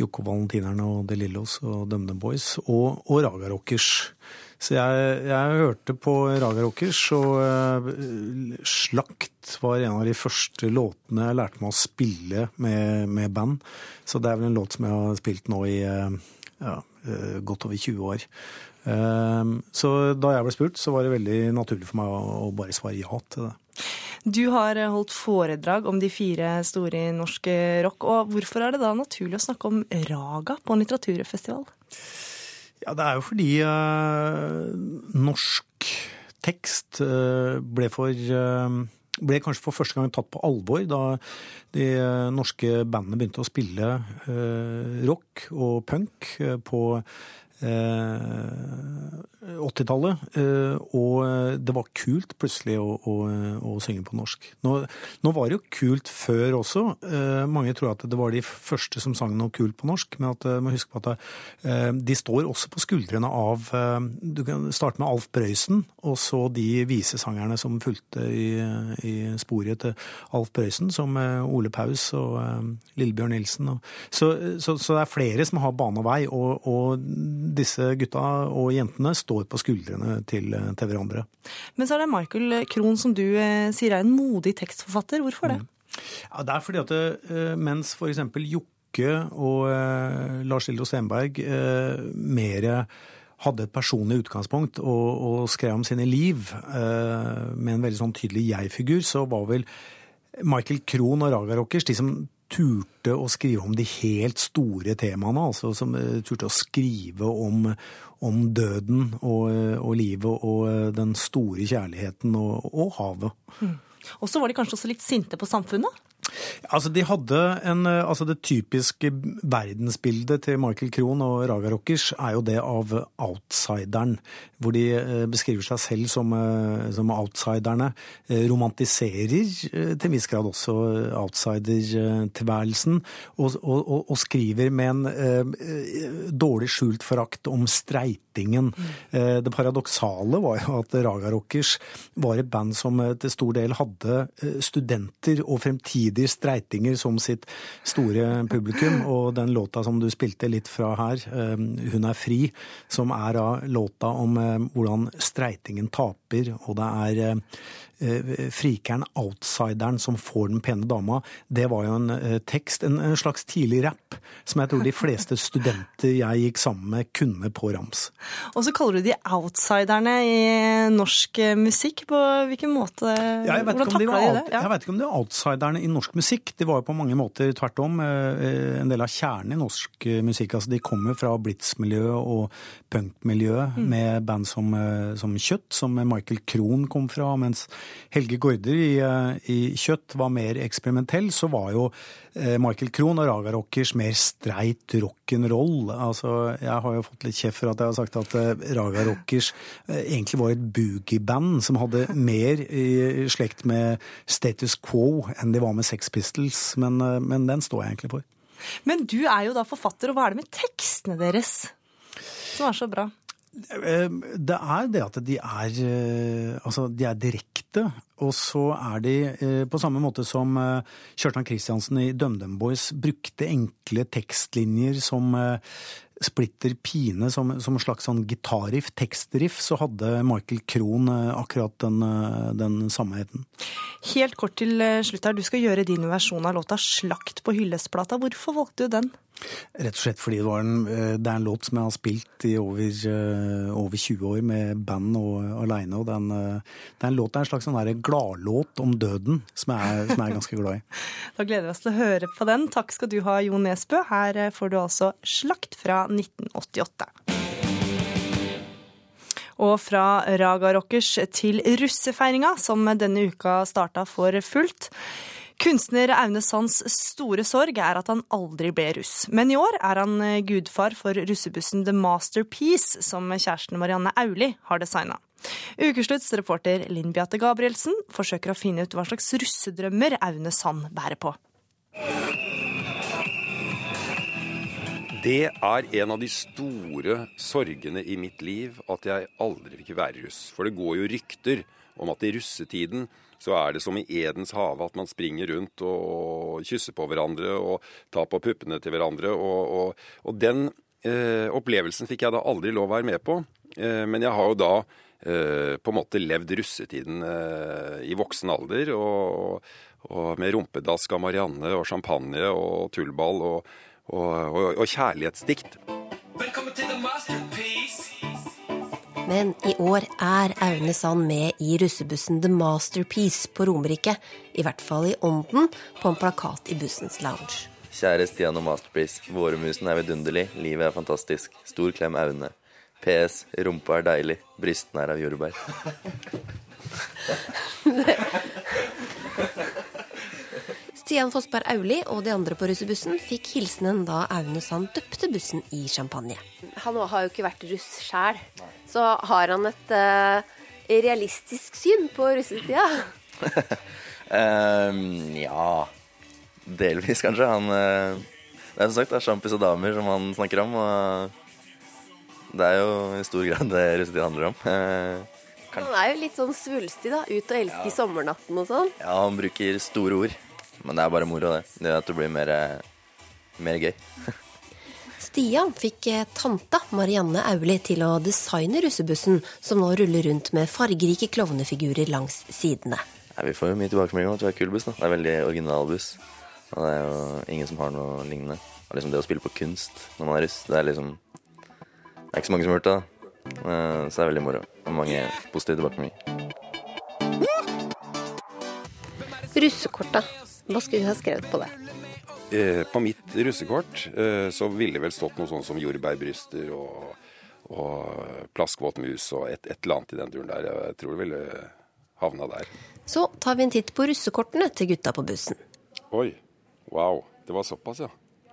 Eh, Jokke Valentinerne og De Lillos og DumDum Boys, og, og Raga Rockers. Så jeg, jeg, hørte på Raga Rockers, og uh, Slakt var en av de første låtene jeg lærte meg å spille med, med, band. Så det er vel en låt som jeg har spilt nå i uh, ja, uh, godt over 20 år. Så da jeg ble spurt, så var det veldig naturlig for meg å bare svare ja til det. Du har holdt foredrag om de fire store i norsk rock. og Hvorfor er det da naturlig å snakke om raga på en litteraturfestival? Ja, Det er jo fordi uh, norsk tekst uh, ble for uh, ble kanskje for første gang tatt på alvor da de norske bandene begynte å spille rock og punk på 80-tallet. Eh, eh, og det var kult plutselig å, å, å synge på norsk. Nå, nå, var det jo kult før også. Eh, mange tror at det var de første som sang noe kult på norsk, men at, må huske på at de står også på skuldrene av Du kan starte med Alf Prøysen, og så de visesangerne som fulgte i, i sporet til Alf Prøysen, som Ole Paus og Lillebjørn Nilsen. Så, så, så, det er flere som har bane og vei. og disse gutta og jentene står på skuldrene til, til hverandre. Men så er det Michael Krohn som du eh, sier er en modig tekstforfatter. Hvorfor det? Mm. Ja, det er fordi at det, eh, mens f.eks. Jokke og eh, Lars Lillo Stenberg mer hadde et personlig utgangspunkt og, og, skrev om sine liv med en veldig sånn tydelig jeg-figur, så var vel Michael Krohn og Raga Rockers de som turte å skrive om de helt store temaene. altså Som eh, turte å skrive om, om døden og, eh, og, livet og eh, den store kjærligheten og, og havet. Mm. Og så var de kanskje også litt sinte på samfunnet? Altså, de hadde en, altså Det typiske verdensbildet til Michael Krohn og Raga Rockers er jo det av outsideren. Hvor de eh, beskriver seg selv som, eh, som outsiderne. Eh, romantiserer til en viss grad også outsidertilværelsen. Og, og, og, skriver med en eh, dårlig skjult forakt om streitingen. Mm. Det paradoksale var jo at Raga Rockers var et band som til stor del hadde studenter og fremtidige streitinger som sitt store publikum. Og den låta som du spilte litt fra her, eh, 'Hun er fri', som er da låta om eh, hvordan streitingen taper. Og det er eh, Eh, frikeren, outsideren, som får den pene dama, det var jo en eh, tekst, en, en slags tidlig rapp, som jeg tror de fleste studenter jeg gikk sammen med, kunne på rams. Og så kaller du de outsiderne i norsk eh, musikk. På hvilken måte ja, Hvordan takla de, de det? Ja. Jeg vet ikke om de er outsiderne i norsk musikk. De var jo på mange måter tvert om en del av kjernen i norsk musikk. Altså, de kommer fra blitz-miljøet og punkmiljøet mm. med band som, som Kjøtt, som Michael Krohn kom fra. mens Helge Gaarder i, eh, i, Kjøtt var mer eksperimentell, så var jo eh, Michael Krohn og Raga Rockers mer streit rock'n'roll. Altså, jeg har jo fått litt kjeft for at jeg har sagt at eh, Raga Rockers egentlig var et boogieband som hadde mer i slekt med Status Quo enn de var med Sex Pistols, men, men den står jeg egentlig for. Men du er jo da forfatter, og hva er det med tekstene deres som er så bra? Det er det at de er, eh, altså, de er direkte. Og så er de, eh, på samme måte som eh, Kjartan Kristiansen i DumDum Boys brukte enkle tekstlinjer som splitter pine som, som slags sånn gitarriff, tekstriff, så hadde Michael Krohn akkurat den, den samheten. Helt kort til slutt her, du skal gjøre din versjon av låta 'Slakt på hyllestplata'. Hvorfor valgte du den? Rett og slett fordi det, en, det er en låt som jeg har spilt i over, over 20 år med band og aleine. Og den, det er en er en slags sånn gladlåt om døden som jeg, som jeg er ganske glad i. Da gleder vi oss til å høre på den. Takk skal du ha, Jon Nesbø. Her får du altså 'Slakt' fra 1988. Og fra Raga Rockers til russefeiringa, som denne uka starta for fullt. Kunstner Aune Sands store sorg er at han aldri ble russ. Men i år er han gudfar for russebussen The Masterpiece, som kjæresten Marianne Auli har designa. Ukeslutts reporter Linn Beate Gabrielsen forsøker å finne ut hva slags russedrømmer Aune Sand bærer på. Det er en av de store sorgene i mitt liv at jeg aldri fikk være russ. For det går jo rykter om at i russetiden så er det som i Edens hage at man springer rundt og kysser på hverandre og tar på puppene til hverandre. Og, og, og den eh, opplevelsen fikk jeg da aldri lov å være med på. Eh, men jeg har jo da eh, på en måte levd russetiden eh, i voksen alder. og, med rumpedask av Marianne og champagne og tullball og og, og, og kjærlighetsdikt. Men i år er Aune Sand med i russebussen The Masterpiece på Romerike. I hvert fall i ånden, på en plakat i bussens lounge. Kjære Stian og Masterpiece. Vårmusen er vidunderlig. Livet er fantastisk. Stor klem Aune. PS. Rumpa er deilig. Brystene er av jordbær. Stian Fossberg Auli og de andre på russebussen fikk hilsenen da Aune Sand døpte bussen i champagne. Han har jo ikke vært russ sjæl, så har han et uh, realistisk syn på russetida? um, ja Delvis, kanskje. Han uh, Det er som sagt det er sjampis og damer som han snakker om. Og det er jo i stor grad det russetida handler om. Uh, han er jo litt sånn svulstig, da. Ut og elske ja. sommernatten og sånn. Ja, han bruker store ord. Men det er bare moro, det. Det gjør at det blir mer, mer gøy. Stian fikk eh, tanta Marianne Auli til å designe russebussen, som nå ruller rundt med fargerike klovnefigurer langs sidene. Ja, vi får jo mye tilbakemeldinger om at vi har kul buss. da. Det er veldig original buss. Og det er jo ingen som har noe lignende. Og liksom det å spille på kunst når man er russ, det er liksom Det er ikke så mange som har hørt det. da. Eh, så det er veldig moro. Og mange positive tilbakemeldinger. Russekorta. Hva skulle du ha skrevet på det? Eh, på mitt russekort eh, så ville det vel stått noe sånn som jordbærbryster og, og plaskvåt mus og et, et, eller annet i den turen der. Jeg tror det ville havna der. Så tar vi en titt på russekortene til gutta på bussen. Oi. Wow. Det var såpass, ja.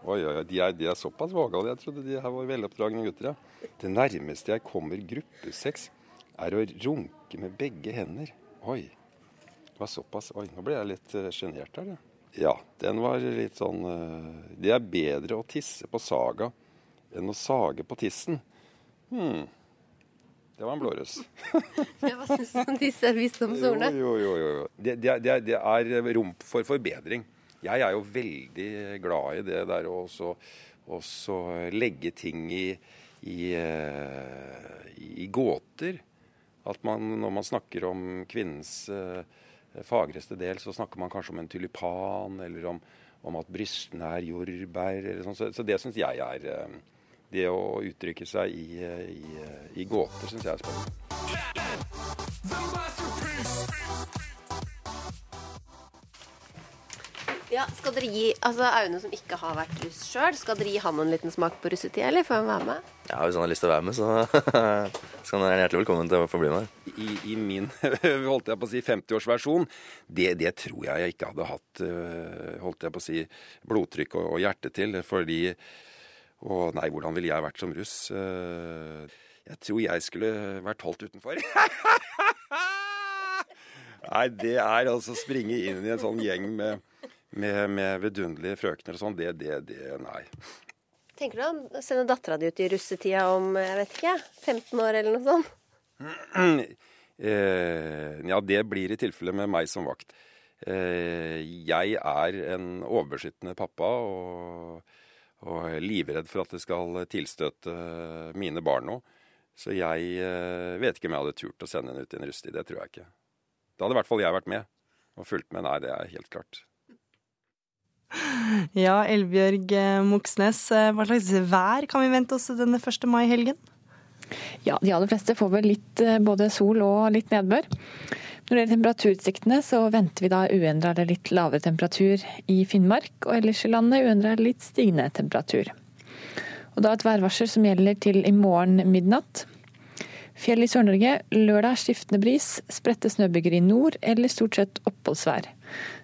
Oi, oi, de er, de er såpass vågale. Jeg trodde de her var veloppdragne gutter. ja. Det nærmeste jeg kommer gruppesex, er å runke med begge hender. Oi. Det var såpass. Oi, nå ble jeg litt uh, sjenert her, ja. Ja, den var litt sånn uh, Det er bedre å tisse på saga enn å sage på tissen. Hmm. Det var en blåruss. Hva syns du om disse visdomsordene? Jo, jo, jo. jo. Det, det, det, det, er rom for forbedring. Jeg er jo veldig glad i det der å også legge ting i, i, uh, i, gåter. At man, når man snakker om kvinnens uh, fagreste del så snakker man kanskje om en tulipan, eller om, om at brystene er jordbær. sånn. Så, så, det syns jeg er eh, Det å uttrykke seg i, eh, i, eh, i gåter syns jeg er spennende. Ja, skal dere gi altså Aune som ikke har vært russ sjøl, skal dere gi han en liten smak på russetida, eller får han være med? Ja, Hvis han har lyst til å være med, så skal han være hjertelig velkommen til å få bli med. I, i min holdt jeg på å si 50-årsversjon, det, det, tror jeg jeg ikke hadde hatt øh, holdt jeg på å si, blodtrykk og, og hjerte til. Fordi Å nei, hvordan ville jeg vært som russ? Øh, jeg tror jeg skulle vært holdt utenfor. Nei, det er altså å springe inn i en sånn gjeng med med, med vidunderlige frøkner og sånn, det, det, det Nei. Tenker du å sende dattera di ut i russetida om jeg vet ikke, 15 år eller noe sånt? Eh, ja, det blir i tilfelle med meg som vakt. Eh, jeg er en overbeskyttende pappa, og, og livredd for at det skal tilstøte mine barn noe. Så jeg eh, vet ikke om jeg hadde turt å sende henne ut i en russetid. Det tror jeg ikke. Da hadde i hvert fall jeg vært med og fulgt med. Nei, det er helt klart. Ja, Elbjørg eh, Moxnes, eh, hva slags vær kan vi vente oss denne 1. mai-helgen? Ja, de aller fleste får vel litt både sol og litt nedbør. Når det gjelder temperaturutsiktene, så venter vi da uendra eller litt lavere temperatur i Finnmark, og ellers i landet uendra eller litt stigende temperatur. Og da et værvarsel som gjelder til i morgen midnatt. Fjell i Sør-Norge lørdag skiftende bris, spredte snøbyger i nord eller stort sett oppholdsvær.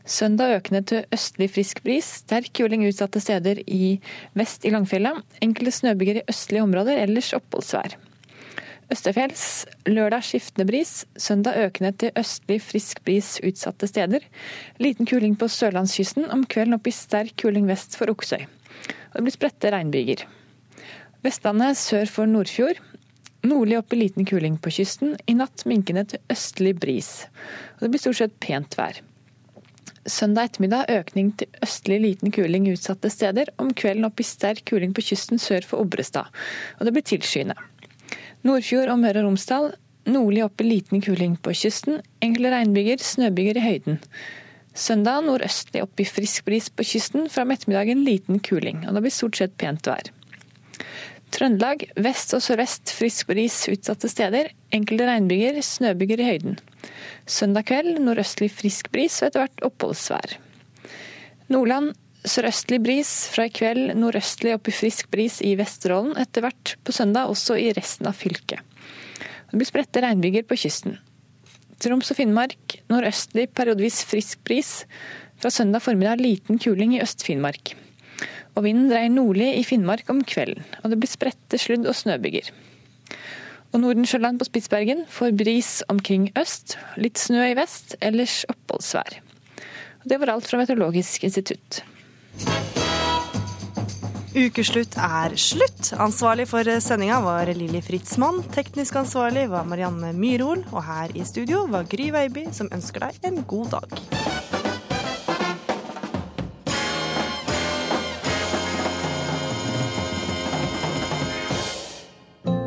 Søndag økende til østlig frisk bris, sterk kuling utsatte steder i vest i Langfjellet. Enkelte snøbyger i østlige områder, ellers oppholdsvær. Østefjells lørdag skiftende bris, søndag økende til østlig frisk bris utsatte steder. Liten kuling på sørlandskysten, om kvelden opp i sterk kuling vest for Oksøy. Det blir spredte regnbyger. Vestlandet sør for Nordfjord. Nordlig opp i liten kuling på kysten. I natt minkende til østlig bris. Det blir stort sett pent vær. Søndag ettermiddag økning til østlig liten kuling utsatte steder. Om kvelden opp i sterk kuling på kysten sør for Obrestad. Og det blir tilskyende. Nordfjord og Møre og Romsdal nordlig opp i liten kuling på kysten. Enkle regnbyger, snøbyger i høyden. Søndag nordøstlig opp i frisk bris på kysten. Fra ettermiddagen liten kuling, og det blir stort sett pent vær. Trøndelag vest og sørvest frisk bris utsatte steder. Enkelte regnbyger, snøbyger i høyden. Søndag kveld nordøstlig frisk bris og etter hvert oppholdsvær. Nordland Sørøstlig bris fra i kveld, nordøstlig opp i frisk bris i Vesterålen. Etter hvert på søndag også i resten av fylket. Det blir spredte regnbyger på kysten. Troms og Finnmark nordøstlig periodevis frisk bris. Fra søndag formiddag liten kuling i Øst-Finnmark. Og vinden dreier nordlig i Finnmark om kvelden. Og det blir spredte sludd- og snøbyger. Og Nordensjøland på Spitsbergen får bris omkring øst. Litt snø i vest, ellers oppholdsvær. Og det var alt fra Meteorologisk institutt. Ukeslutt er slutt. Ansvarlig for sendinga var Lilly Fritzmann. Teknisk ansvarlig var Marianne Myrhol. Og her i studio var Gry Veiby, som ønsker deg en god dag.